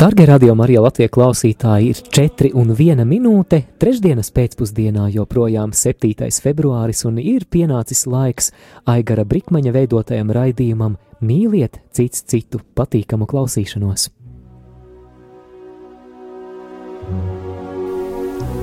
Dargie radio Marija Latvijas klausītāji, ir 4 un 1 minūte, trešdienas pēcpusdienā joprojām 7. februāris un ir pienācis laiks Aigara Brikmaņa veidotajam raidījumam Mīliet cits citu patīkamu klausīšanos.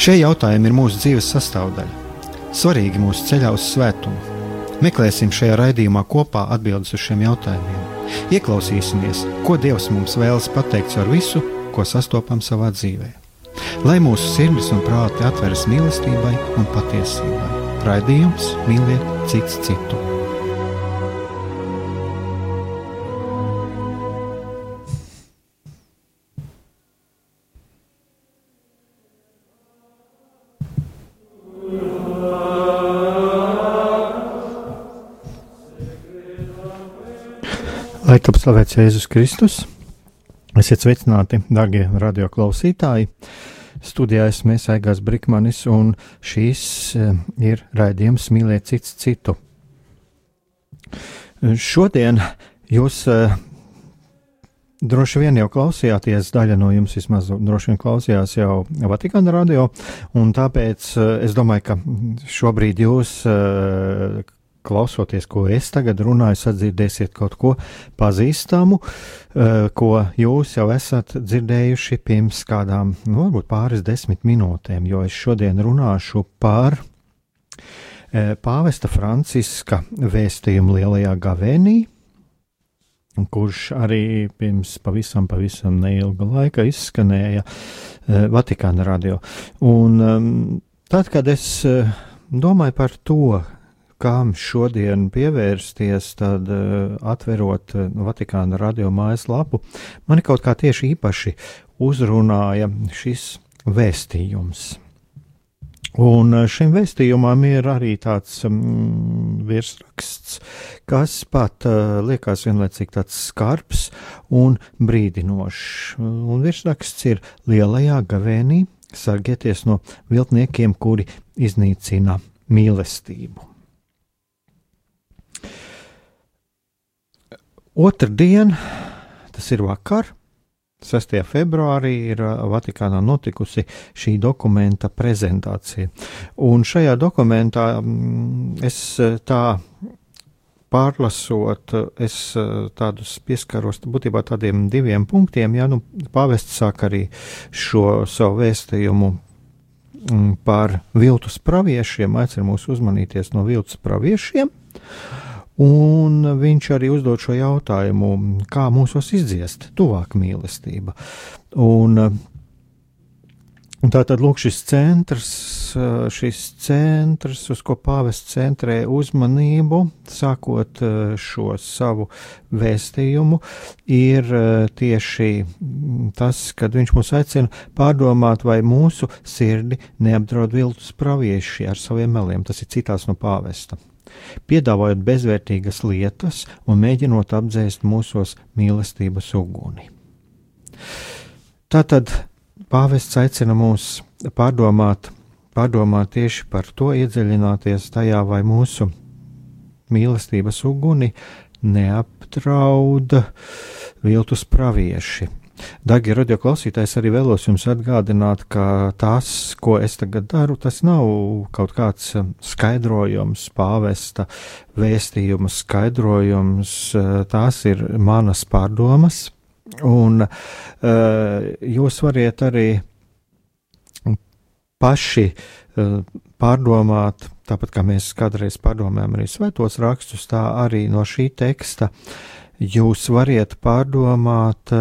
Šie jautājumi ir mūsu dzīves sastāvdaļa, svarīgi mūsu ceļā uz svētumu. Meklēsim šajā raidījumā kopā atbildes uz šiem jautājumiem. Ieklausīsimies, ko Dievs mums vēlas pateikt ar visu, ko sastopam savā dzīvē. Lai mūsu sirdis un prāti atveras mīlestībai un patiesībai. Raidījums mīliet cits citu. Lai top slavēts Jēzus Kristus, esiet sveicināti, darbie radioklausītāji. Studijā esmu Aigās Brikmanis, un šīs eh, ir raidījums Mīliet cits citu. Šodien jūs uh, droši vien jau klausījāties, daļa no jums vismaz droši vien klausījās jau Vatikāna radio, un tāpēc uh, es domāju, ka šobrīd jūs klausoties, ko es tagad runāju, sadzirdēsiet kaut ko pazīstamu, uh, ko jūs jau esat dzirdējuši pirms kādām, nu, varbūt pāris desmit minūtēm, jo es šodien runāšu par uh, pāvesta Franciska vēstījumu lielajā gavēnī, kurš arī pirms pavisam, pavisam neilga laika izskanēja uh, Vatikāna radio. Un um, tad, kad es domāju par to, kam šodien pievērsties, tad uh, atverot uh, Vatikāna radio mājaslapu, mani kaut kā tieši īpaši uzrunāja šis vēstījums. Un uh, šim vēstījumam ir arī tāds um, virsraksts, kas pat uh, liekas vienlaicīgi tāds skarbs un brīdinošs. Un virsraksts ir Lielajā gavēnī sargieties no viltniekiem, kuri iznīcina mīlestību. Otradien, tas ir vakar, 6. februārī, ir uh, Vatikānā notikusi šī dokumenta prezentācija. Un šajā dokumentā mm, es uh, tā pārlasot, uh, es tādus pieskaros būtībā tādiem diviem punktiem. Ja nu, pāvests sāk arī šo savu vēstījumu mm, par viltus praviešiem, aicina mūs uzmanīties no viltus praviešiem. Un viņš arī uzdod šo jautājumu, kā mūsos izdziest tuvāk mīlestība. Un, un tā tad lūk šis centrs, šis centrs, uz ko pāvests centrē uzmanību, sākot šo savu vēstījumu, ir tieši tas, kad viņš mūs aicina pārdomāt, vai mūsu sirdi neapdraud viltus pravieši ar saviem meliem. Tas ir citās no pāvesta piedāvājot bezvērtīgas lietas un mēģinot apdzēst mūsos mīlestības uguni. Tātad pāvests aicina mūs pārdomāt, pārdomāt tieši par to, iedziļināties tajā, vai mūsu mīlestības uguni neapdraud viltus pravieši Darbie radioklausītājs, arī vēlos jums atgādināt, ka tas, ko es tagad daru, tas nav kaut kāds um, skaidrojums, pāvesta vēstījuma skaidrojums, uh, tās ir manas pārdomas, un uh, jūs variet arī paši uh, pārdomāt, tāpat kā mēs kādreiz pārdomājam arī svētos rakstus, tā arī no šī teksta. Jūs variet pārdomāt,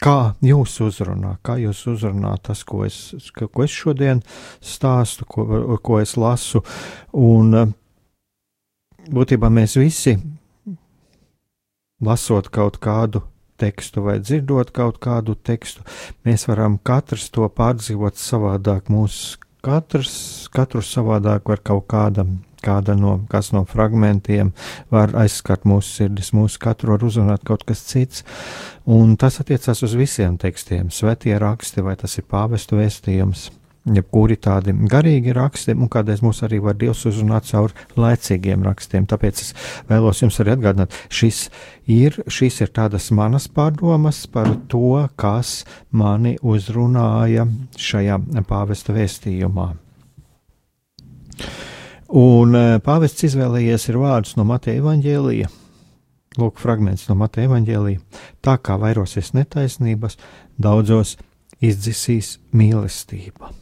Kā jūs uzrunā, kā jūs uzrunā tas, ko es, ko es šodien stāstu, ko, ko es lasu. Un būtībā mēs visi, lasot kaut kādu tekstu vai dzirdot kaut kādu tekstu, mēs varam katrs to pārdzīvot savādāk. Mūsu katrs, katru savādāk var kaut kādam kāda no, no fragmentiem var aizskart mūsu sirdis, mūsu katru var uzrunāt kaut kas cits. Un tas attiecās uz visiem tekstiem, svētie raksti, vai tas ir pāvestu vēstījums. Jebkuri tādi garīgi raksti, un kādreiz mūs arī var Dievs uzrunāt caur laicīgiem rakstiem. Tāpēc es vēlos jums arī atgādināt, šis ir, šis ir tādas manas pārdomas par to, kas mani uzrunāja šajā pāvesta vēstījumā. Un eh, pāvests izvēlējies ir vārdus no Mateja evaņģēlija. Lūk, fragments no Mateja evaņģēlija. Tā kā vairosies netaisnības, daudzos izdzisīs mīlestība.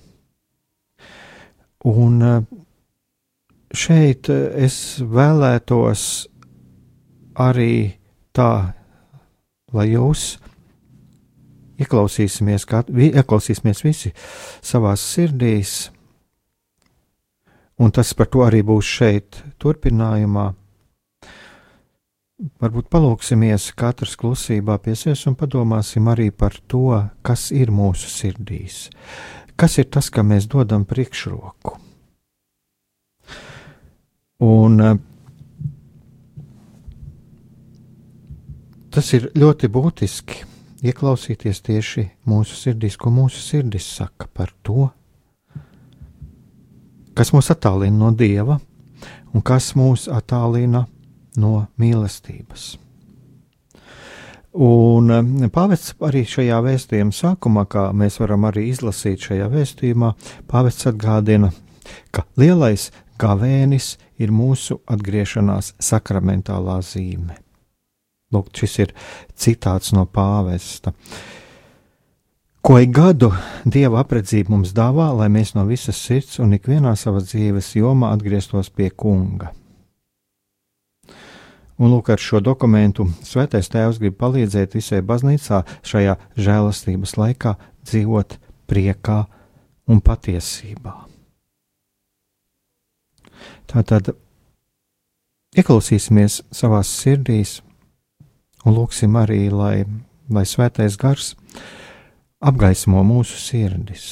Un eh, šeit eh, es vēlētos arī tā, lai jūs ieklausīsimies, kā, ieklausīsimies visi savās sirdīs un tas par to arī būs šeit turpinājumā. Varbūt palūksimies katrs klusībā pie sevis un padomāsim arī par to, kas ir mūsu sirdīs, kas ir tas, kam mēs dodam priekšroku. Un eh, tas ir ļoti būtiski ieklausīties tieši mūsu sirdīs, ko mūsu sirdis saka par to, kas mūs attālina no dieva un kas mūs attālina no mīlestības. Un eh, pāvests arī šajā vēstījuma sākumā, kā mēs varam arī izlasīt šajā vēstījumā, pāvests atgādina, ka lielais gavēnis ir mūsu atgriešanās sakramentālā zīme. Lūk, šis ir citāts no pāvesta. Uh, Ko ik gadu Dieva apredzība mums dāvā, lai mēs no visas sirds un ikvienā savas dzīves jomā atgrieztos pie Kunga. Un lūk, ar šo dokumentu Svētais Tēvs grib palīdzēt visai baznīcā šajā žēlastības laikā dzīvot priekā un patiesībā. Tātad ieklausīsimies savās sirdīs un lūksim arī, lai, lai Svētais Gars apgaismo mūsu sirdis.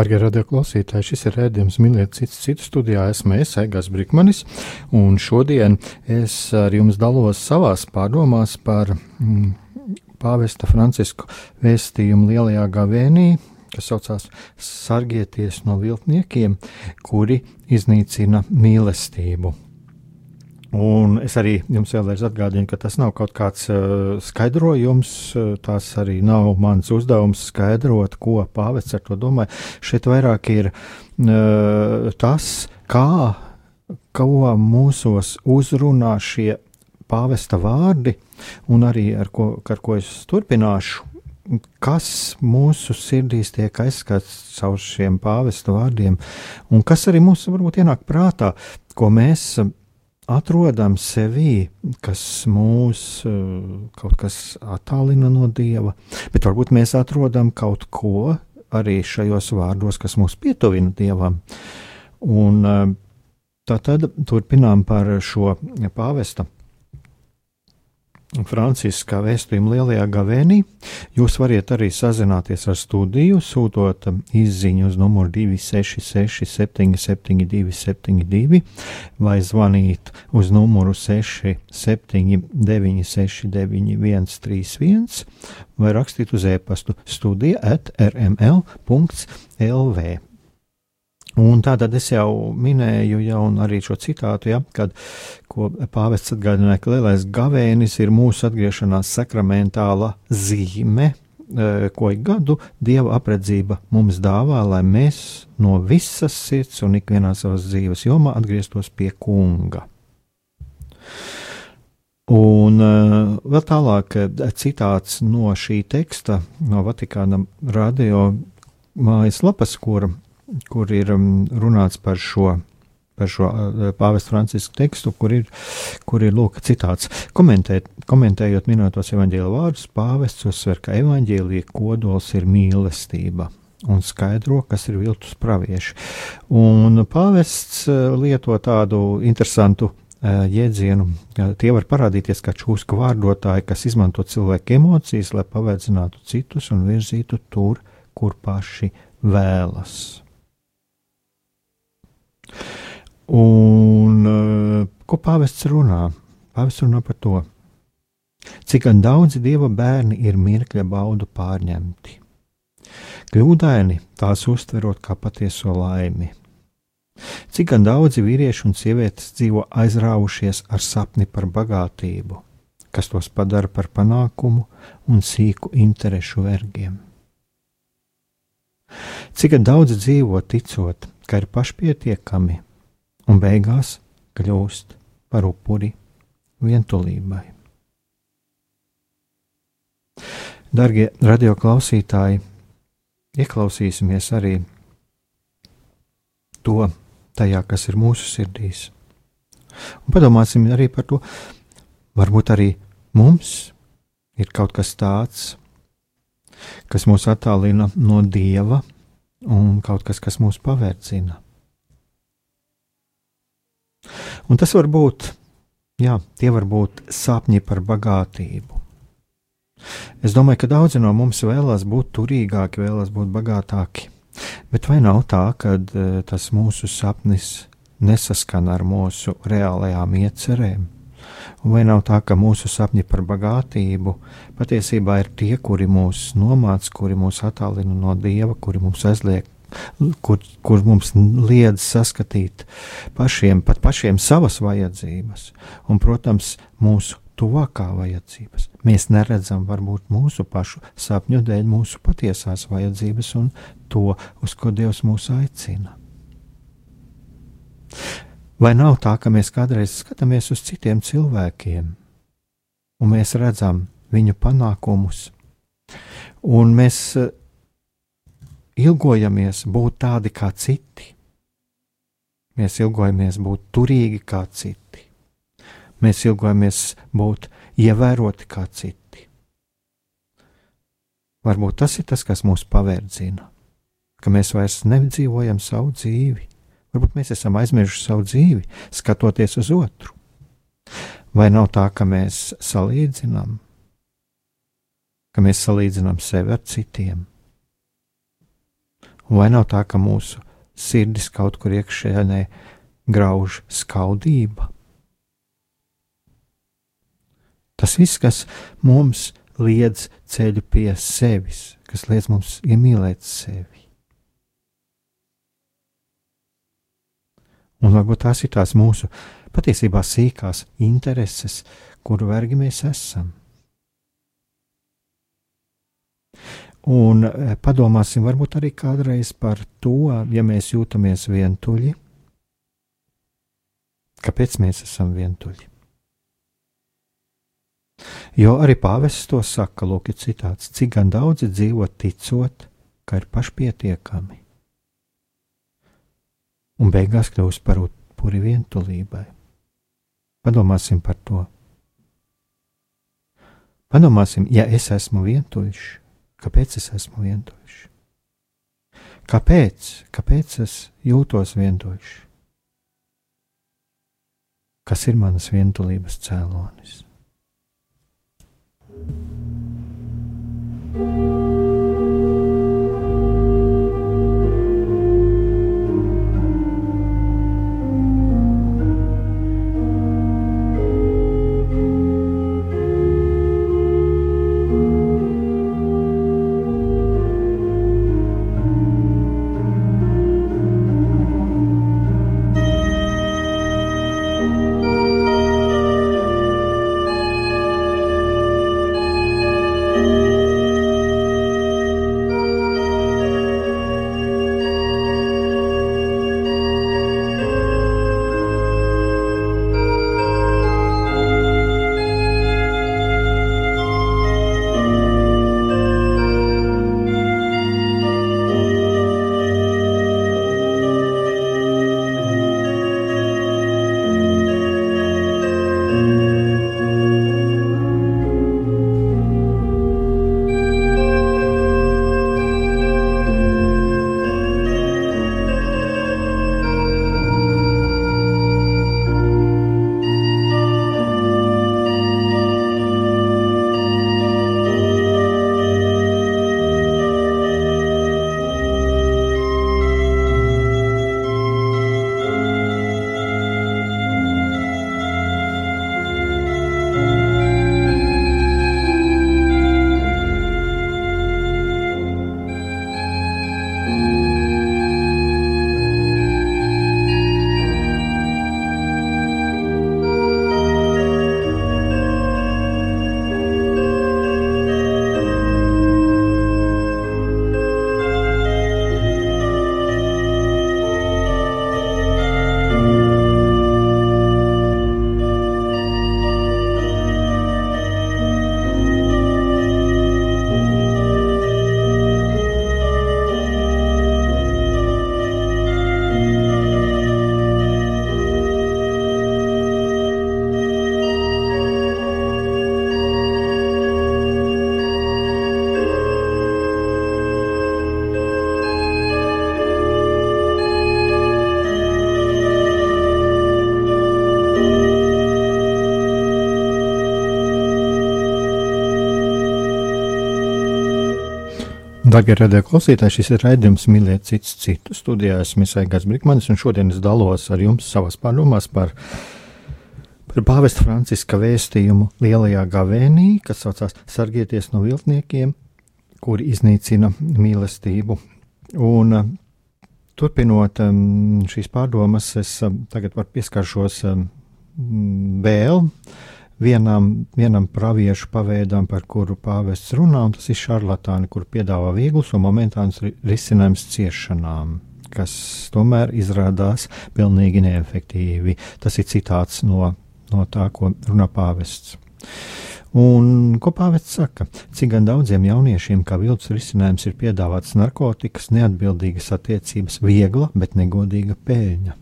Darbie radioklausītāji, šis ir rādījums Mīliet citu, citu studijā. Esmu es, Egas Brikmanis, un šodien es ar jums dalos savās pārdomās par mm, pāvesta Francisku vēstījumu lielajā gavēnī, kas saucās Sargieties no viltniekiem, kuri iznīcina mīlestību. Un es arī jums vēlreiz atgādinu, ka tas nav kaut kāds uh, skaidrojums, uh, tas arī nav mans uzdevums skaidrot, ko pāvests ar to domā. Šeit vairāk ir uh, tas, kā, ko mūsos uzrunā šie pāvesta vārdi, un arī ar ko, ar ko es turpināšu. Kas mūsu sirdīs tiek aizskats caur šiem pāvesta vārdiem, un kas arī mums varbūt ienāk prātā, ko mēs atrodam sevī, kas mūs eh, kaut kas attālina no dieva, bet varbūt mēs atrodam kaut ko arī šajos vārdos, kas mūs pietuvina dievam. Un eh, tā tad turpinām par šo pāvesta Franciska vēstījuma lielajā gavēnī. Jūs varat arī sazināties ar studiju, sūtot izziņu uz numuru 266, 772, 72, vai zvanīt uz numuru 679, 691, 31, vai rakstīt uz e-pastu studija at rml.lv. Un tātad es jau minēju, jau arī šo citātu, ja, kad pāvests atgādināja, ka lielais gavēnis ir mūsu atgriešanās sakramentāla zīme, e, ko ik gadu dieva apredzība mums dāvā, lai mēs no visas sirds un ikvienā savas dzīves jomā atgrieztos pie kunga. Un uh, vēl tālāk e, citāts no šī teksta, no Vatikāna radio mājaslapas, kur kur ir um, runāts par šo. Par šo uh, pāvesta Francisku tekstu, kur ir, kur ir lūk, citāts. Komentēt, komentējot minētos evaņģēlīja vārdus, pāvests uzsver, ka evaņģēlīja kodols ir mīlestība un skaidro, kas ir viltus pravieši. Un pāvests uh, lieto tādu interesantu uh, jēdzienu. Tie var parādīties kā čūsku vārdotāji, kas izmanto cilvēku emocijas, lai pavēdzinātu citus un virzītu tur, kur paši vēlas. Un uh, ko pāvests runā? Pāvests runā par to, cik daudzi dieva bērni ir mirkļa baudu pārņemti. Kļūdaini tās uztverot kā patieso laimi. Cik daudzi vīrieši un sievietes dzīvo aizrāvušies ar sapni par bagātību, kas tos padara par panākumu un sīku interešu vergiem. Cik daudzi dzīvo ticot, ka ir pašpietiekami un beigās kļūst par upuri vientulībai. Darbie radioklausītāji, ieklausīsimies arī to tajā, kas ir mūsu sirdīs. Un padomāsim arī par to, varbūt arī mums ir kaut kas tāds, kas mūs attālina no dieva, un kaut kas, kas mūs pavērcina. Un tas var būt, jā, tie var būt sapņi par bagātību. Es domāju, ka daudzi no mums vēlās būt turīgāki, vēlās būt bagātāki. Bet vai nav tā, ka uh, tas mūsu sapnis nesaskan ar mūsu reālajām iecerēm? Un vai nav tā, ka mūsu sapņi par bagātību patiesībā ir tie, kuri mūs nomāc, kuri mūs attālina no dieva, kuri mums aizliek, kur, kur mums liedz saskatīt pašiem, pat pašiem savas vajadzības, un, protams, mūsu tuvākā vajadzības. Mēs neredzam varbūt mūsu pašu sapņu dēļ mūsu patiesās vajadzības un to, uz ko Dievs mūs aicina. Vai nav tā, ka mēs kādreiz skatāmies uz citiem cilvēkiem, un mēs redzam viņu panākumus, un mēs eh, ilgojamies būt tādi kā citi? Mēs ilgojamies būt turīgi kā citi. Mēs ilgojamies būt ievēroti kā citi. Varbūt tas ir tas, kas mūs pavērdzina, ka mēs vairs nedzīvojam savu dzīvi, Varbūt mēs esam aizmirsuši savu dzīvi, skatoties uz otru. Vai nav tā, ka mēs salīdzinām, ka mēs salīdzinām sevi ar citiem? Vai nav tā, ka mūsu sirdis kaut kur iekšēnē grauž skaudība? Tas viss, kas mums liedz ceļu pie sevis, kas liedz mums iemīlēt sevi. Un varbūt tās ir tās mūsu patiesībā sīkās intereses, kuru vergi mēs esam. Un e, padomāsim varbūt arī kādreiz par to, ja mēs jūtamies vientuļi, kāpēc mēs esam vientuļi. Jo arī pāvests to saka, lūk, ir citāts, cik gan daudzi dzīvo ticot, ka ir pašpietiekami. Un beigās kļūst par upuri vientulībai. Padomāsim par to. Padomāsim, ja es esmu vientuļš, kāpēc es esmu vientuļš? Kāpēc? Kāpēc es jūtos vientuļš? Kas ir manas vientulības cēlonis? thank you Darbie radio klausītāji, šis ir raidījums Mīliet citus citu. Studijā esmu Aigars Brikmanis, un šodien es dalos ar jums savās pārdomās par, par pāvesta Franciska vēstījumu lielajā gavēnī, kas saucās Sargieties no viltniekiem, kuri iznīcina mīlestību. Un, turpinot šīs pārdomas, es tagad pieskaršos vēl vienam, vienam praviešu paveidam, par kuru pāvests runā, un tas ir šarlatāni, kur piedāvā vieglus un momentāns risinājums ciešanām, kas tomēr izrādās pilnīgi neefektīvi. Tas ir citāts no, no tā, ko runā pāvests. Un ko pāvests saka? Cik gan daudziem jauniešiem kā viltus risinājums ir piedāvāts narkotikas, neatbildīgas attiecības, viegla, bet negodīga pēļņa.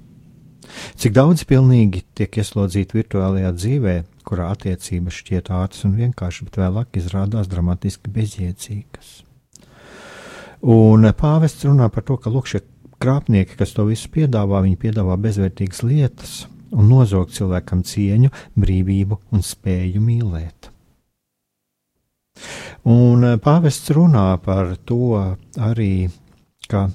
Cik daudz pilnīgi tiek ieslodzīti virtuālajā dzīvē, kurā attiecības šķiet ātras un vienkāršas, bet vēlāk izrādās dramatiski bezjēdzīgas. Un pāvests runā par to, ka lūk, šie krāpnieki, kas to visu piedāvā, viņi piedāvā bezvērtīgas lietas un nozog cilvēkam cieņu, brīvību un spēju mīlēt. Un pāvests runā par to arī, ka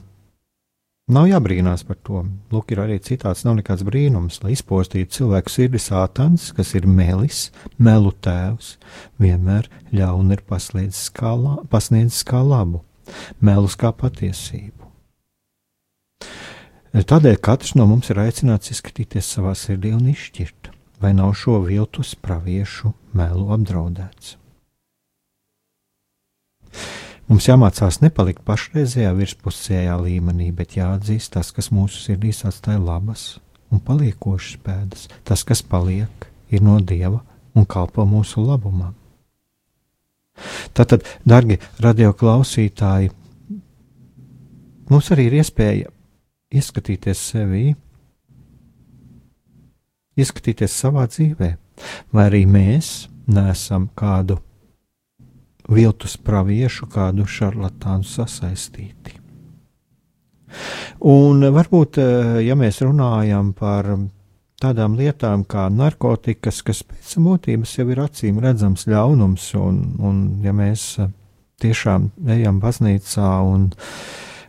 Nav jābrīnās par to. Lūk, ir arī citāts, nav nekāds brīnums, lai izpostītu cilvēku sirdi sātans, kas ir melis, melu tēvs, vienmēr ļaunu ir pasniedzis kā, la, pasniedzis kā labu, melus kā patiesību. Tādēļ katrs no mums ir aicināts izskatīties savā sirdī un izšķirt, vai nav šo viltus praviešu melu apdraudēts. Mums jāmācās nepalikt pašreizējā virspusējā līmenī, bet jāatzīst tas, kas mūsu sirdīs atstāja labas un paliekošas pēdas. Tas, kas paliek, ir no dieva un kalpo mūsu labumam. Tātad, darbie radioklausītāji, mums arī ir iespēja ieskatīties sevī, ieskatīties savā dzīvē, vai arī mēs nesam kādu viltus praviešu, kādu šarlatānu sasaistīti. Un varbūt, eh, ja mēs runājam par tādām lietām kā narkotikas, kas pēc būtības jau ir acīm redzams ļaunums, un, un ja mēs eh, tiešām ejam baznīcā un,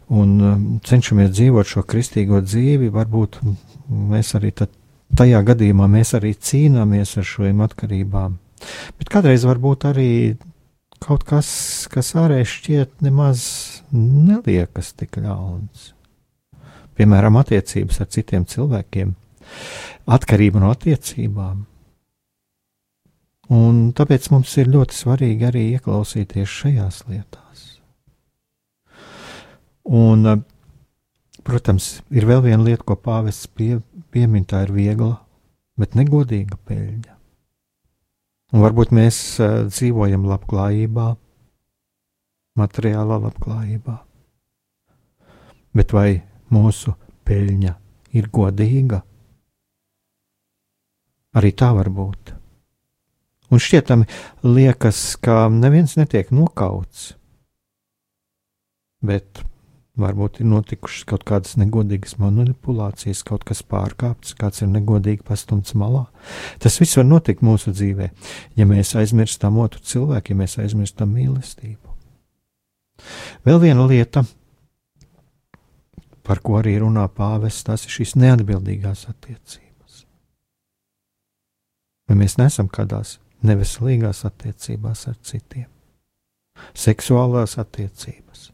un eh, cenšamies dzīvot šo kristīgo dzīvi, varbūt mēs arī tad, tajā gadījumā mēs arī cīnāmies ar šīm atkarībām. Bet kādreiz varbūt arī kaut kas, kas ārēji šķiet nemaz neliekas tik ļauns. Piemēram, attiecības ar citiem cilvēkiem, atkarība no attiecībām. Un tāpēc mums ir ļoti svarīgi arī ieklausīties šajās lietās. Un, protams, ir vēl viena lieta, ko pāvests pie, piemin, tā ir viegla, bet negodīga peļņa. Un varbūt mēs uh, dzīvojam labklājībā, materiālā labklājībā. Bet vai mūsu peļņa ir godīga? Arī tā var būt. Un šķietami liekas, ka neviens netiek nokauts, bet Varbūt ir notikušas kaut kādas negodīgas manipulācijas, kaut kas pārkāpts, kāds ir negodīgi pastumts malā. Tas viss var notikt mūsu dzīvē, ja mēs aizmirstam otru cilvēku, ja mēs aizmirstam mīlestību. Vēl viena lieta, par ko arī runā pāvests, tas ir šīs neatbildīgās attiecības. Vai mēs nesam kādās neveselīgās attiecībās ar citiem, seksuālās attiecības?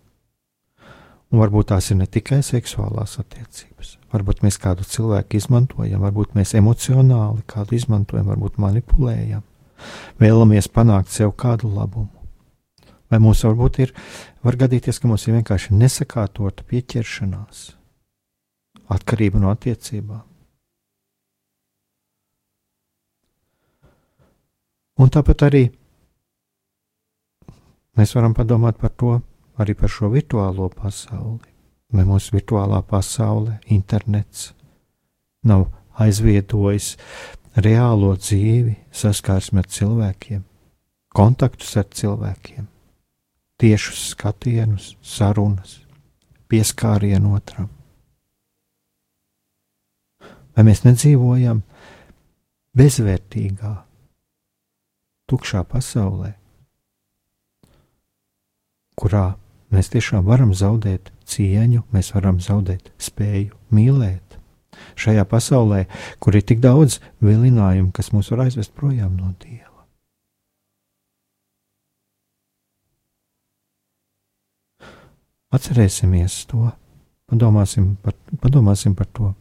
Un varbūt tās ir ne tikai seksuālās attiecības. Varbūt mēs kādu cilvēku izmantojam, varbūt mēs emocionāli kādu izmantojam, varbūt manipulējam, vēlamies panākt sev kādu labumu. Vai mums varbūt ir, var gadīties, ka mums ir vienkārši nesakārtota pieķeršanās, atkarība no attiecībām. Un tāpat arī mēs varam padomāt par to, arī par šo virtuālo pasauli. Vai mūsu virtuālā pasaule, internets, nav aizvietojis reālo dzīvi, saskarsmi ar cilvēkiem, kontaktus ar cilvēkiem, tiešus skatienus, sarunas, pieskārienu otram. Vai mēs nedzīvojam bezvērtīgā, tukšā pasaulē, kurā Mēs tiešām varam zaudēt cieņu, mēs varam zaudēt spēju mīlēt. Šajā pasaulē, kur ir tik daudz vilinājumu, kas mūs var aizvest projām no Dieva. Atcerēsimies to, padomāsim par, padomāsim par to.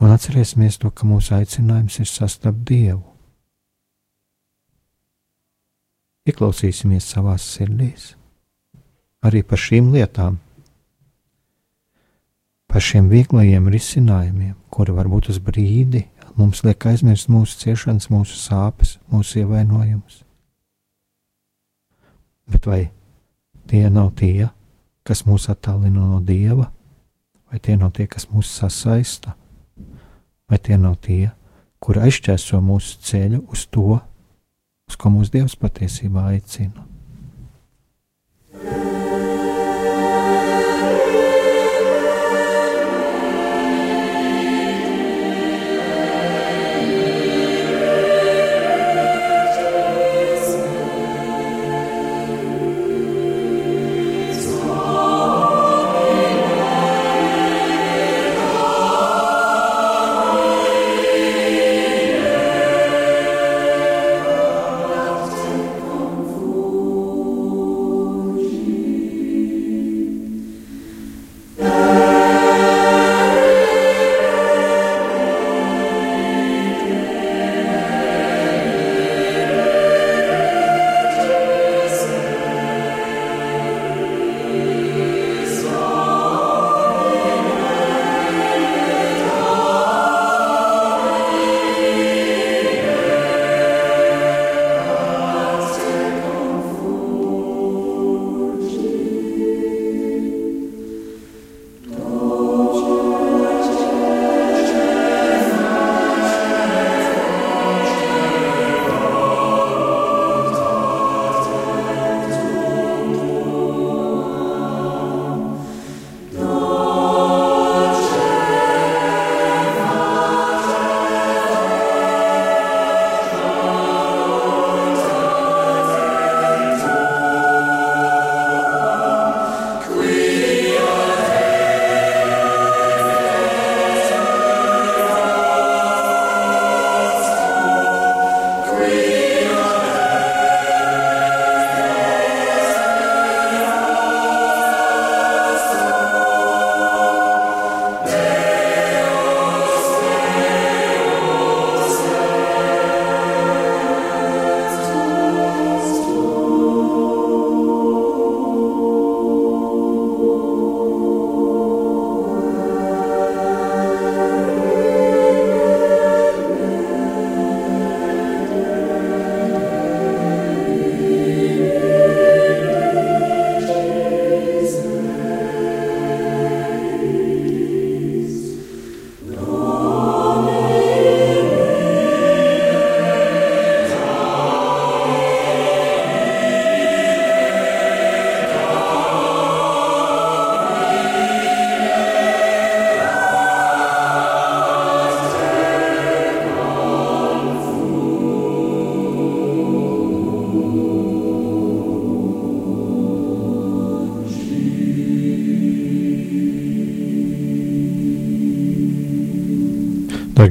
Un atcerēsimies to, ka mūsu aicinājums ir sastapt Dievu. Ieklausīsimies savās sirdīs arī par šīm lietām, par šiem vieglajiem risinājumiem, kuri varbūt uz brīdi mums liek aizmirst mūsu ciešanas, mūsu sāpes, mūsu ievainojumus. Bet vai tie nav tie, kas mūs attālina no Dieva, vai tie nav tie, kas mūs sasaista, vai tie nav tie, kuri aizķēso mūsu ceļu uz to, uz ko mūsu Dievs patiesībā aicina?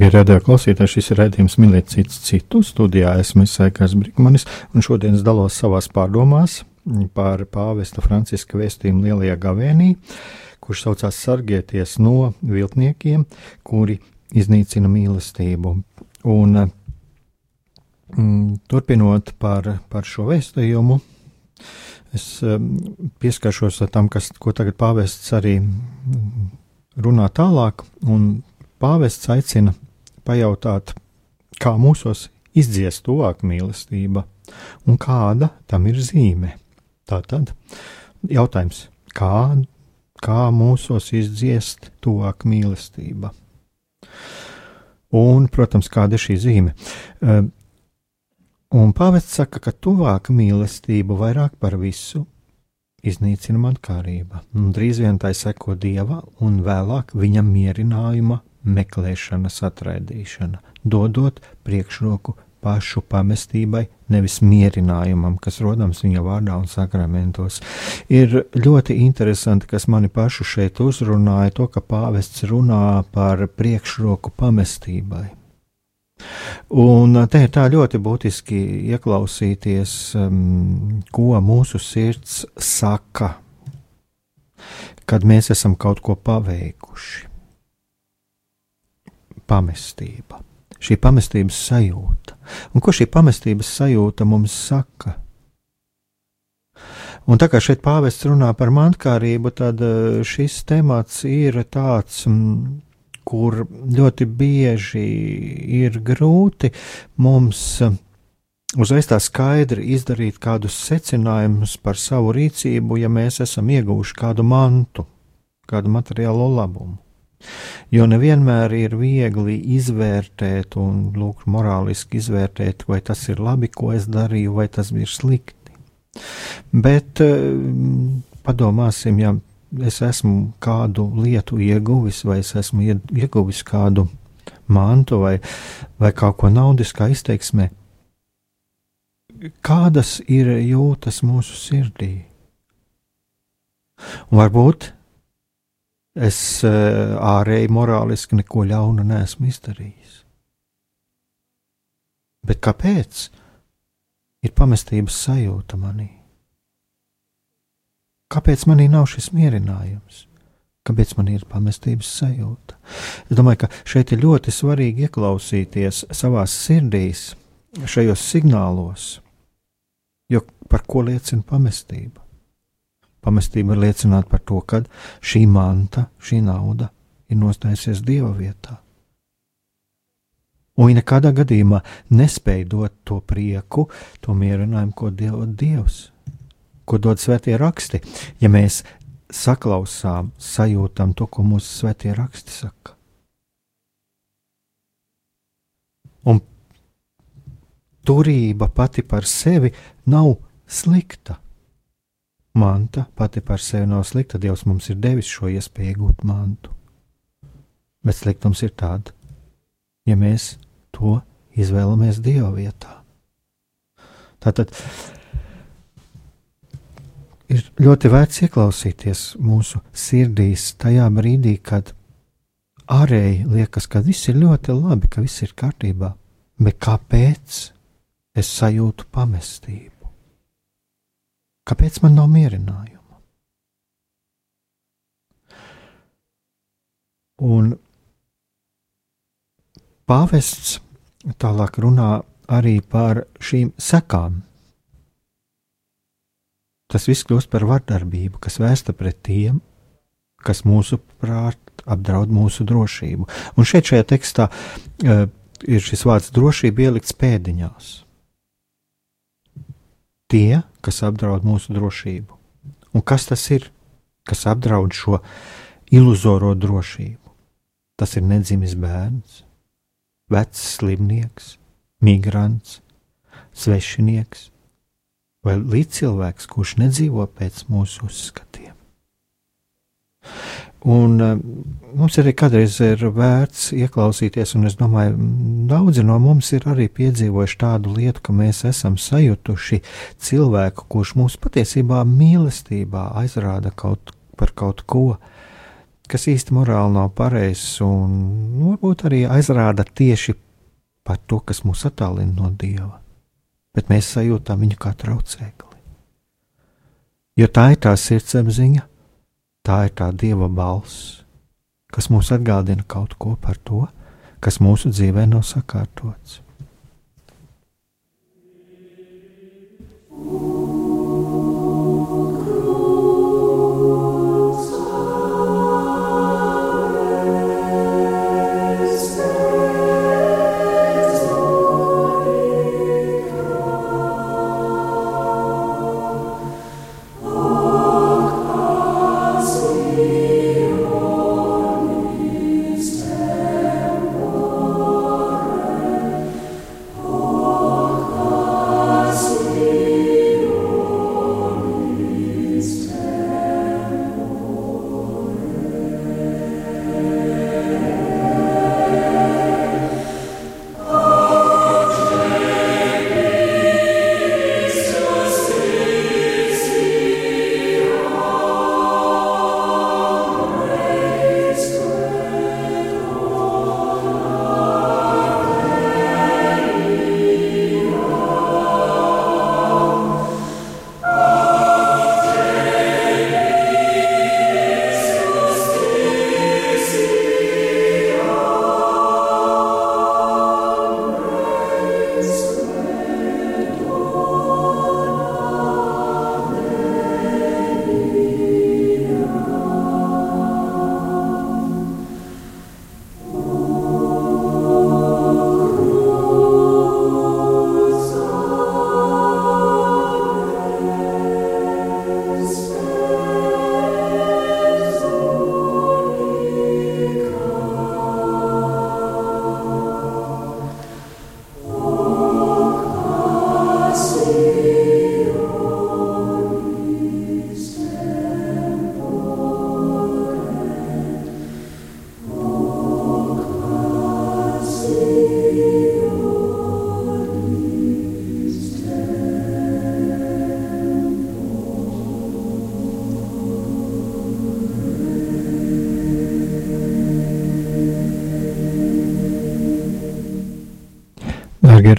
Darbie radio klausītāji, šis ir redzējums mīlēt cits citu. Studijā esmu Sēkars Brīkmanis, un šodien es dalos savās pārdomās par pāvesta Franciska vēstījumu Lielajā gavēnī, kurš saucās sargieties no viltniekiem, kuri iznīcina mīlestību. Un, mm, turpinot par, par šo vēstījumu, es mm, pieskaršos tam, kas, ko tagad pāvests arī runā tālāk, un pāvests aicina pajautāt, kā mūsos izdziest tuvāk mīlestība un kāda tam ir zīme. Tātad jautājums, kā, kā mūsos izdziest tuvāk mīlestība? Un, protams, kāda ir šī zīme? Ehm, un pāvests saka, ka tuvāk mīlestību vairāk par visu iznīcina mankārība. Un drīz vien tai seko dieva un vēlāk viņa mierinājuma meklēšanas atraidīšana, dodot priekšroku pašu pamestībai, nevis mierinājumam, kas rodams viņa vārdā un sakramentos. Ir ļoti interesanti, kas mani pašu šeit uzrunāja, to, ka pāvests runā par priekšroku pamestībai. Un te ir tā ļoti būtiski ieklausīties, um, ko mūsu sirds saka, kad mēs esam kaut ko paveikuši pamestība, šī pamestības sajūta. Un ko šī pamestības sajūta mums saka? Un tā kā šeit pāvests runā par mantkārību, tad eh, šis temats ir tāds, kur ļoti bieži ir grūti mums eh, uzreiz tā skaidri izdarīt kādus secinājumus par savu rīcību, ja mēs esam ieguvuši kādu mantu, kādu materiālo labumu. Jo nevienmēr ir viegli izvērtēt un lūk, morāliski izvērtēt, vai tas ir labi, ko es darīju, vai tas ir slikti. Bet eh, padomāsim, ja es esmu kādu lietu ieguvis, vai es esmu ieguvis kādu mantu vai, vai kaut ko naudiskā izteiksmē, kādas ir jūtas mūsu sirdī? Un varbūt es eh, ārēji morāliski neko ļaunu neesmu izdarījis. Bet kāpēc ir pamestības sajūta manī? Kāpēc manī nav šis mierinājums? Kāpēc man ir pamestības sajūta? Es domāju, ka šeit ir ļoti svarīgi ieklausīties savā sirdīs, šajos signālos, jo par ko liecina pamestība? Pamestība var liecināt par to, ka šī manta, šī nauda ir nostājusies dieva vietā. Un viņa nekādā gadījumā nespēja dot to prieku, to mierinājumu, ko dod Dievs, ko dod svētie raksti. Ja mēs saklausām, sajūtam to, ko mūsu svētie raksti saka. Un turība pati par sevi nav slikta manta pati par sevi nav slikta. Dievs mums ir devis šo iespēju iegūt mantu. Bet sliktums ir tāds, ja mēs to izvēlamies Dieva vietā. Tātad ir ļoti vērts ieklausīties mūsu sirdīs tajā brīdī, kad ārēji liekas, ka viss ir ļoti labi, ka viss ir kārtībā, bet kāpēc es sajūtu pamestību? Kāpēc man nav mierinājuma? Un pāvests tālāk runā arī par šīm sekām. Tas viss kļūst par vardarbību, kas vērsta pret tiem, kas mūsu prāt apdraud mūsu drošību. Un šeit šajā tekstā uh, ir šis vārds drošība ielikts pēdiņās tie, kas apdraud mūsu drošību. Un kas tas ir, kas apdraud šo iluzoro drošību? Tas ir nedzimis bērns, vecs slimnieks, migrants, svešinieks vai līdzcilvēks, kurš nedzīvo pēc mūsu uzskatiem. Un uh, mums arī kādreiz ir vērts ieklausīties, un es domāju, daudzi no mums ir arī piedzīvojuši tādu lietu, ka mēs esam sajutuši cilvēku, kurš mūs patiesībā mīlestībā aizrāda kaut par kaut ko, kas īsti morāli nav pareizs un varbūt arī aizrāda tieši par to, kas mūs attālina no Dieva, bet mēs sajūtām viņu kā traucēkli. Jo tā ir tā sirdsapziņa, tā ir tā Dieva balss, kas mums atgādina kaut ko par to, kas mūsu dzīvē nav sakārtots.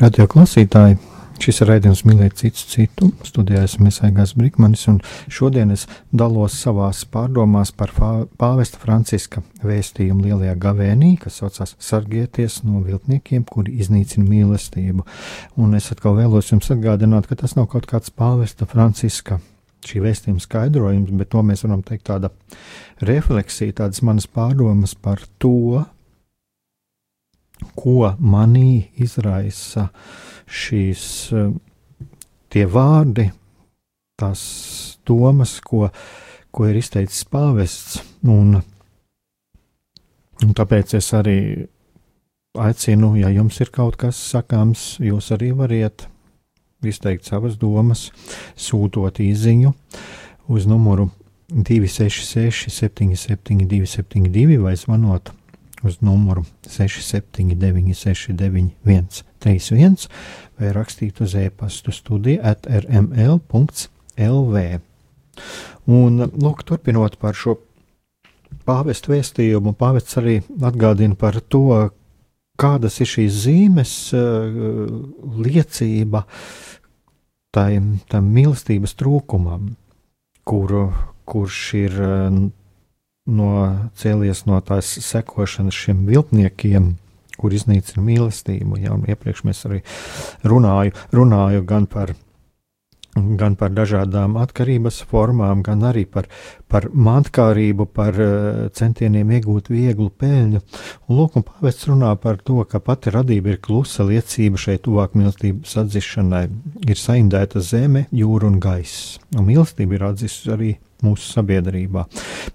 Darbie radioklausītāji, šis ir raidījums Mīlēt citu citu. Studijā esmu Aigās Brīsmanis, un šodien es dalos savās pārdomās par pāvesta Franciska vēstījumu lielajā gavēnī, kas saucās Sargieties no viltniekiem, kuri iznīcina mīlestību. Un es atkal vēlos jums atgādināt, ka tas nav kaut kāds pāvesta Franciska šī vēstījuma skaidrojums, bet to mēs varam teikt tāda refleksija, tādas manas pārdomas par to, ko manī izraisa šīs eh, tie vārdi, tās domas, ko, ko ir izteicis pāvests. Un, un tāpēc es arī aicinu, ja jums ir kaut kas sakāms, jūs arī variet izteikt savas domas, sūtot īsiņu uz numuru 266, 77, 272 vai zvanot uz numuru 679, 691, 31 vai rakstīt uz e-pastu studiju at rml.lv. Un, lūk, turpinot par šo pāvestu vēstījumu, pāvests arī atgādina par to, kādas ir šīs zīmes uh, liecība tam, tam mīlestības trūkumam, kuru, kurš ir uh, no cēlies no tās sekošanas šiem viltniekiem, kur iznīcina mīlestību. Ja, iepriekš mēs arī runāju, runāju gan par gan par dažādām atkarības formām, gan arī par, par mantkārību, par uh, centieniem iegūt vieglu peļņu. Un lūk, un pāvests runā par to, ka pati radība ir klusa liecība šeit tuvāk mīlestības atzīšanai. Ir saindēta zeme, jūra un gaiss. Un mīlestība ir atzīst arī mūsu sabiedrībā.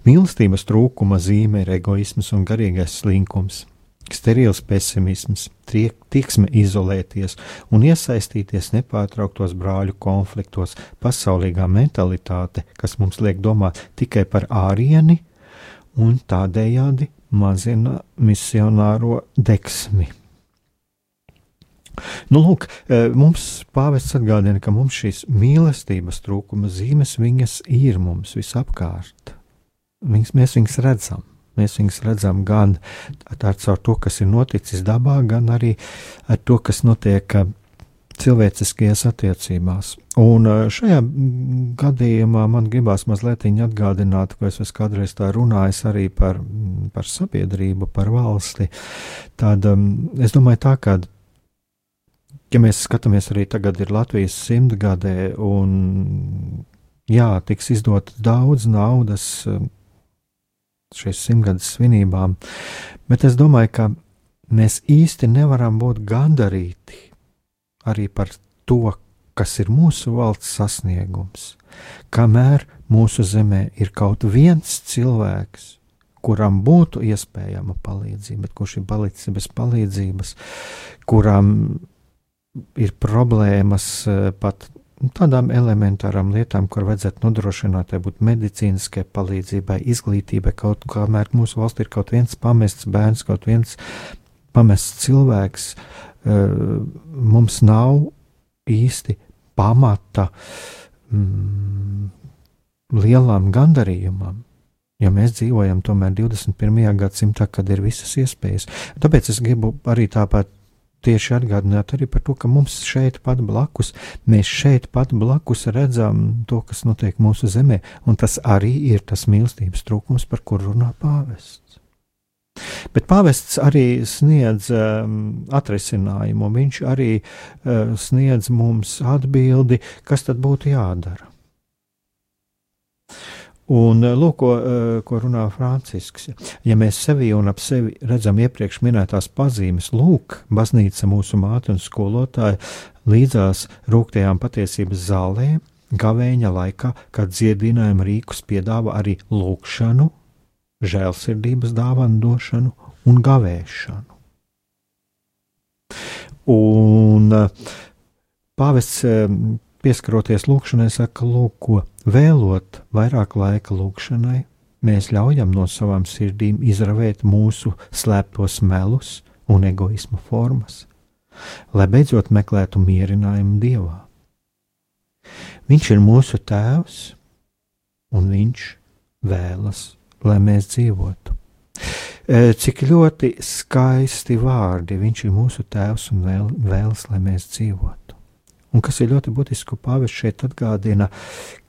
Mīlestības trūkuma zīme ir egoisms un garīgais slinkums, sterils pesimisms, tieksme izolēties un iesaistīties nepārtrauktos brāļu konfliktos, pasaulīgā mentalitāte, kas mums liek domāt tikai par ārieni un tādējādi mazina misionāro deksmi. Nu, lūk, e, mums pāvests atgādina, ka mums šīs mīlestības trūkuma zīmes viņas ir mums visapkārt. Viņas, mēs viņas redzam. Mēs viņus redzam gan ar to, kas ir noticis dabā, gan arī ar to, kas notiek cilvēciskajās attiecībās. Un šajā gadījumā man gribās mazliet atgādināt, ko es kādreiz tā runājis arī par, par sabiedrību, par valsti. Tad es domāju tā, ka ja mēs skatāmies arī tagad ir Latvijas simtgadē, un jā, tiks izdot daudz naudas um, šīs simtgades svinībām, bet es domāju, ka mēs īsti nevaram būt gandarīti arī par to, kas ir mūsu valsts sasniegums, kamēr mūsu zemē ir kaut viens cilvēks, kuram būtu iespējama palīdzība, bet kurš ir palicis bez palīdzības, kuram ir problēmas eh, pat tādām elementārām lietām, kur vajadzētu nodrošināt, lai būtu medicīniskai palīdzībai, izglītībai, kaut kamēr mūsu valstī ir kaut viens pamests bērns, kaut viens pamests cilvēks, eh, mums nav īsti pamata mm, lielam gandarījumam. Jo mēs dzīvojam tomēr 21. gadsimtā, kad ir visas iespējas. Tāpēc es gribu arī tāpat tieši atgādināt arī par to, ka mums šeit pat blakus, mēs šeit pat blakus redzam to, kas notiek mūsu zemē, un tas arī ir tas mīlestības trūkums, par kuru runā pāvests. Bet pāvests arī sniedz um, atrisinājumu, viņš arī uh, sniedz mums atbildi, kas tad būtu jādara. Un eh, lūk, ko, eh, ko runā Francisks. Ja mēs sevi un ap sevi redzam iepriekš minētās pazīmes, lūk, baznīca mūsu māte un skolotāja līdzās rūktajām patiesības zālēm, gavēņa laikā, kad dziedinājuma rīkus piedāvā arī lūkšanu, žēlsirdības dāvanu došanu un gavēšanu. Un eh, pāvests pieskaroties lūkšanai, saka, lūk, ko vēlot vairāk laika lūkšanai, mēs ļaujam no savām sirdīm izravēt mūsu slēptos melus un egoismu formas, lai beidzot meklētu mierinājumu Dievā. Viņš ir mūsu tēvs, un viņš vēlas, lai mēs dzīvotu. E, cik ļoti skaisti vārdi viņš ir mūsu tēvs un vēl, vēlas, lai mēs dzīvotu. Un kas ir ļoti būtiski, ko Pāvils šeit atgādina,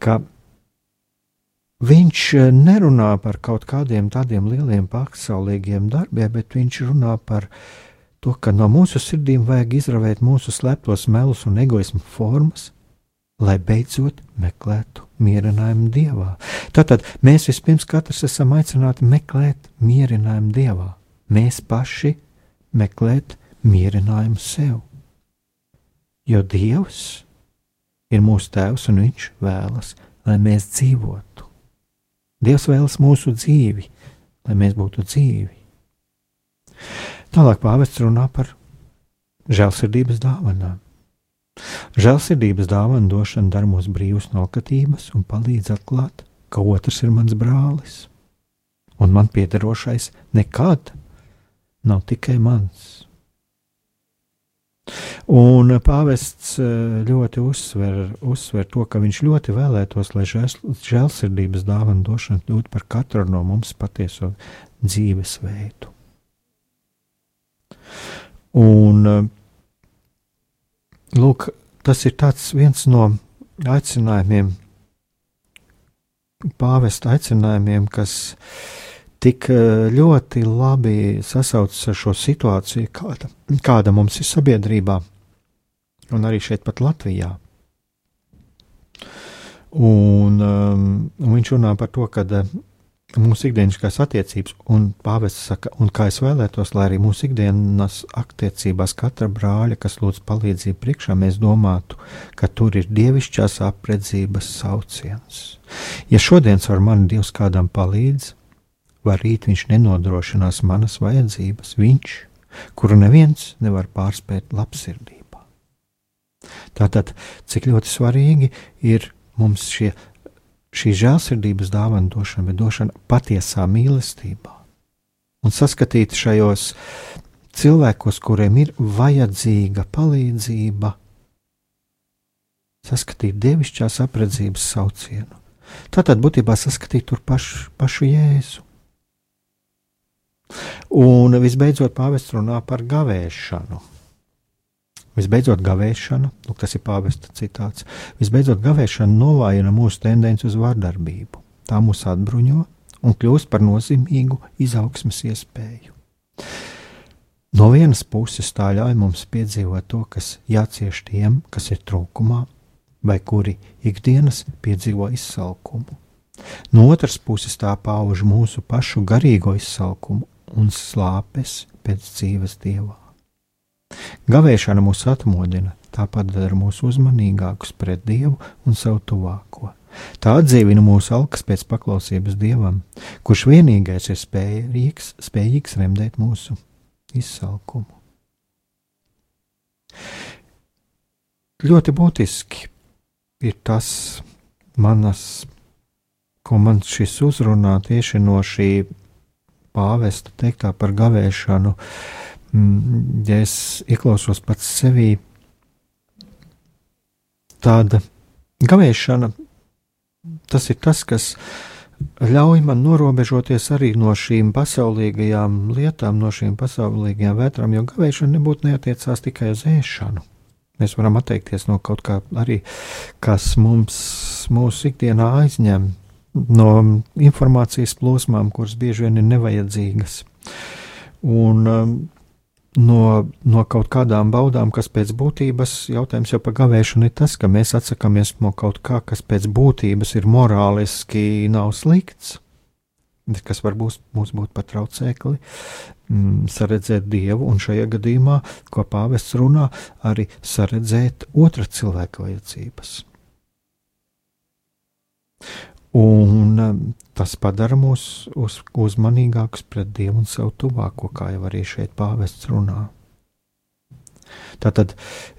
ka viņš eh, nerunā par kaut kādiem tādiem lieliem pasaulīgiem darbiem, bet viņš runā par to, ka no mūsu sirdīm vajag izravēt mūsu slēptos melus un egoismu formas, lai beidzot meklētu mierinājumu dievā. Tātad mēs vispirms katrs esam aicināti meklēt mierinājumu dievā, mēs paši meklēt mierinājumu sev jo Dievs ir mūsu Tēvs un Viņš vēlas, lai mēs dzīvotu. Dievs vēlas mūsu dzīvi, lai mēs būtu dzīvi. Tālāk pāvests runā par žēlsirdības dāvanām. Žēlsirdības dāvana došana dara mūs brīvus no alkatības un palīdz atklāt, ka otrs ir mans brālis, un man piederošais nekad nav tikai mans. Un pāvests eh, ļoti uzsver, uzsver to, ka viņš ļoti vēlētos, lai žēlsirdības dāvana došana kļūtu par katru no mums patieso dzīvesveidu. Un, eh, lūk, tas ir viens no aicinājumiem, pāvesta aicinājumiem, kas tik eh, ļoti labi sasaucas ar šo situāciju, kāda, kāda mums ir sabiedrībā, un arī šeit, pat Latvijā. Un, um, un viņš runā par to, ka uh, mūsu ikdienišķās attiecības, un pāvests saka, un kā es vēlētos, lai arī mūsu ikdienas attiecībās katra brāļa, kas lūdz palīdzību priekšā, mēs domātu, ka tur ir dievišķās apredzības sauciens. Ja šodien ar mani Dievs kādam palīdz, vai rīt viņš nenodrošinās manas vajadzības, viņš, kuru neviens nevar pārspēt labsirdībā. Tātad, cik ļoti svarīgi ir mums šie, šī žēlsirdības dāvana došana, bet došana patiesā mīlestībā. Un saskatīt šajos cilvēkos, kuriem ir vajadzīga palīdzība, saskatīt dievišķās apredzības saucienu. Tātad būtībā saskatīt tur pašu, pašu jēzu Un visbeidzot, pāvests runā par gavēšanu. Visbeidzot, gavēšana, lūk, tas ir pāvesta citāts. Visbeidzot, gavēšana novājina mūsu tendenci uz vardarbību. Tā mūs atbruņo un kļūst par nozīmīgu izaugsmas iespēju. No vienas puses tā ļauj mums piedzīvot to, kas jācieš tiem, kas ir trūkumā, vai kuri ikdienas piedzīvo izsalkumu. No otras puses tā pauž mūsu pašu garīgo izsalkumu un slāpes pēc dzīves dievā. Gavēšana mūs atmodina, tā padara mūs uzmanīgākus pret dievu un savu tuvāko. Tā atdzīvina mūsu alkas pēc paklausības dievam, kurš vienīgais ir spējīgs, spējīgs remdēt mūsu izsalkumu. Ļoti būtiski ir tas manas, ko man šis uzrunā tieši no šī pāvesta teiktā par gavēšanu, mm, ja es ieklausos pats sevī, tāda gavēšana, tas ir tas, kas ļauj man norobežoties arī no šīm pasaulīgajām lietām, no šīm pasaulīgajām vētrām, jo gavēšana nebūtu neatiecās tikai uz ēšanu. Mēs varam atteikties no kaut kā arī, kas mums mūsu ikdienā aizņem, no informācijas plūsmām, kuras bieži vien ir nevajadzīgas. Un um, no, no kaut kādām baudām, kas pēc būtības, jautājums jau par gavēšanu ir tas, ka mēs atsakāmies no kaut kā, kas pēc būtības ir morāliski nav slikts, kas var būt, mums būt pat traucēkli, mm, saredzēt dievu, un šajā gadījumā, ko pāvests runā, arī saredzēt otra cilvēka vajadzības. Un um, tas padara mūs uz, uzmanīgākus pret Dievu un savu tuvāko, kā jau arī šeit pāvests runā. Tātad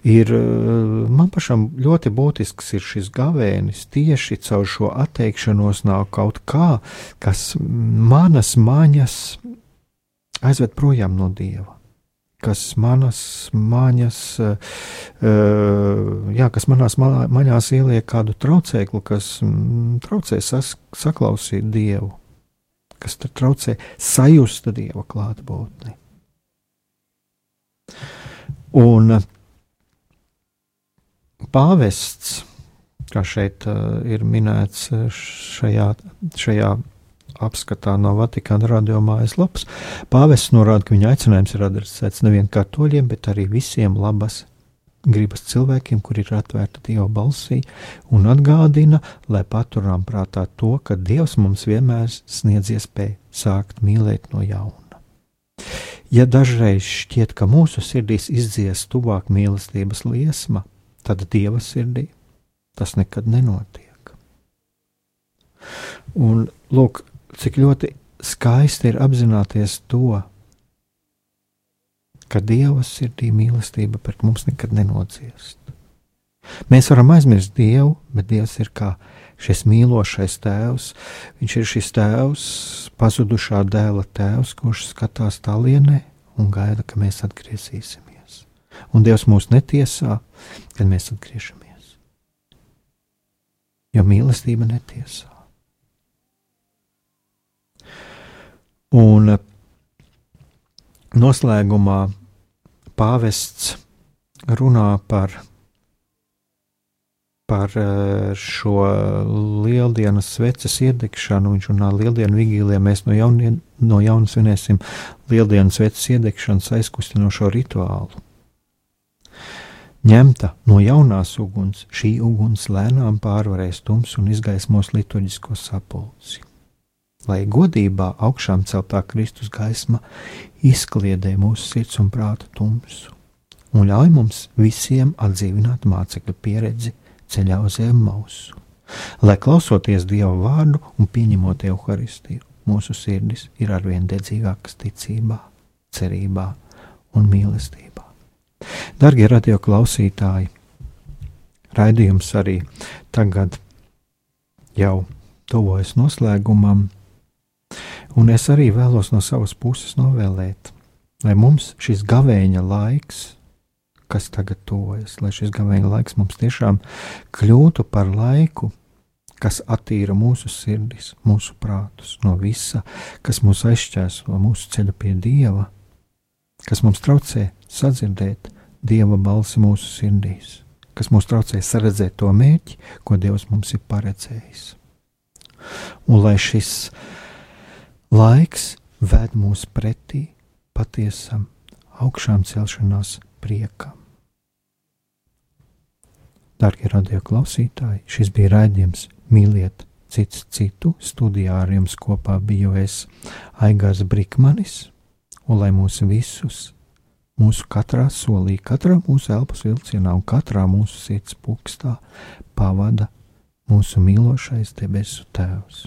ir uh, man pašam ļoti būtisks šis gavēnis tieši caur šo atteikšanos no kaut kā, kas manas maņas aizved projām no Dieva kas manas maņas, uh, jā, kas manās maņās ieliek kādu traucēklu, kas mm, traucē sas, saklausīt Dievu, kas traucē sajust Dieva klātbūtni. Un pāvests, kā šeit uh, ir minēts šajā, šajā apskatā no Vatikāna radio mājaslapas, pāvests norāda, ka viņa aicinājums ir adresēts nevien katoļiem, bet arī visiem labas gribas cilvēkiem, kuri ir atvērti Dieva balsī, un atgādina, lai paturām prātā to, ka Dievs mums vienmēr sniedz iespēju sākt mīlēt no jauna. Ja dažreiz šķiet, ka mūsu sirdīs izdzies tuvāk mīlestības liesma, tad Dieva sirdī tas nekad nenotiek. Un, lūk, cik ļoti skaisti ir apzināties to, ka Dieva sirdī mīlestība pret mums nekad nenociest. Mēs varam aizmirst Dievu, bet Dievs ir kā šis mīlošais tēvs. Viņš ir šis tēvs, pazudušā dēla tēvs, kurš skatās tālienē un gaida, ka mēs atgriezīsimies. Un Dievs mūs netiesā, kad mēs atgriežamies. Jo mīlestība netiesā. Un noslēgumā pāvests runā par, par eh, šo lieldienas sveces iedegšanu. Viņš runā lieldienu vigīlijā. Mēs no, jaunie, no jauna svinēsim lieldienas sveces iedegšanas aizkustinošo rituālu. Ņemta no jaunās uguns, šī uguns lēnām pārvarēs tumsu un izgaismos liturģisko sapulci lai godībā augšām celtā Kristus gaisma izkliedē mūsu sirds un prāta tumsu un ļauj mums visiem atdzīvināt mācekļu pieredzi ceļā uz Emausu, lai klausoties Dieva vārdu un pieņemot Euharistiju, mūsu sirdis ir arvien dedzīgākas ticībā, cerībā un mīlestībā. Darbie radio klausītāji, raidījums arī tagad jau tuvojas noslēgumam. Un es arī vēlos no savas puses novēlēt, lai mums šis gavēņa laiks, kas tagad tuvojas, lai šis gavēņa laiks mums tiešām kļūtu par laiku, kas attīra mūsu sirdis, mūsu prātus no visa, kas mūs aizšķēso mūsu ceļu pie Dieva, kas mums traucē sadzirdēt Dieva balsi mūsu sirdīs, kas mums traucē saredzēt to mērķi, ko Dievs mums ir paredzējis. Un lai šis laiks ved mūs pretī patiesam augšām celšanās priekam. Darbie radio klausītāji, šis bija raidījums Mīliet cits citu. Studijā ar jums kopā biju es Aigars Brikmanis, un lai mūs visus, mūsu katrā solī, katrā mūsu elpas vilcienā un katrā mūsu sirds pukstā pavada mūsu mīlošais debesu Tēvs.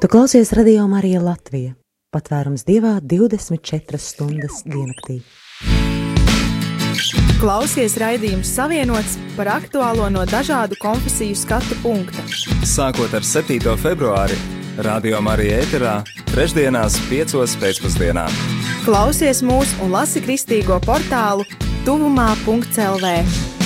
Tu klausies radio Marija Latvija. Patvērums dievā 24 stundas diennaktī. Klausies raidījums Savienots par aktuālo no dažādu konfesiju skatu punkta. Sākot ar 7. februāri, Radio Marija ēterā, trešdienās, 5. pēcpusdienā. Klausies mūs un lasi kristīgo portālu tuvumā.clv.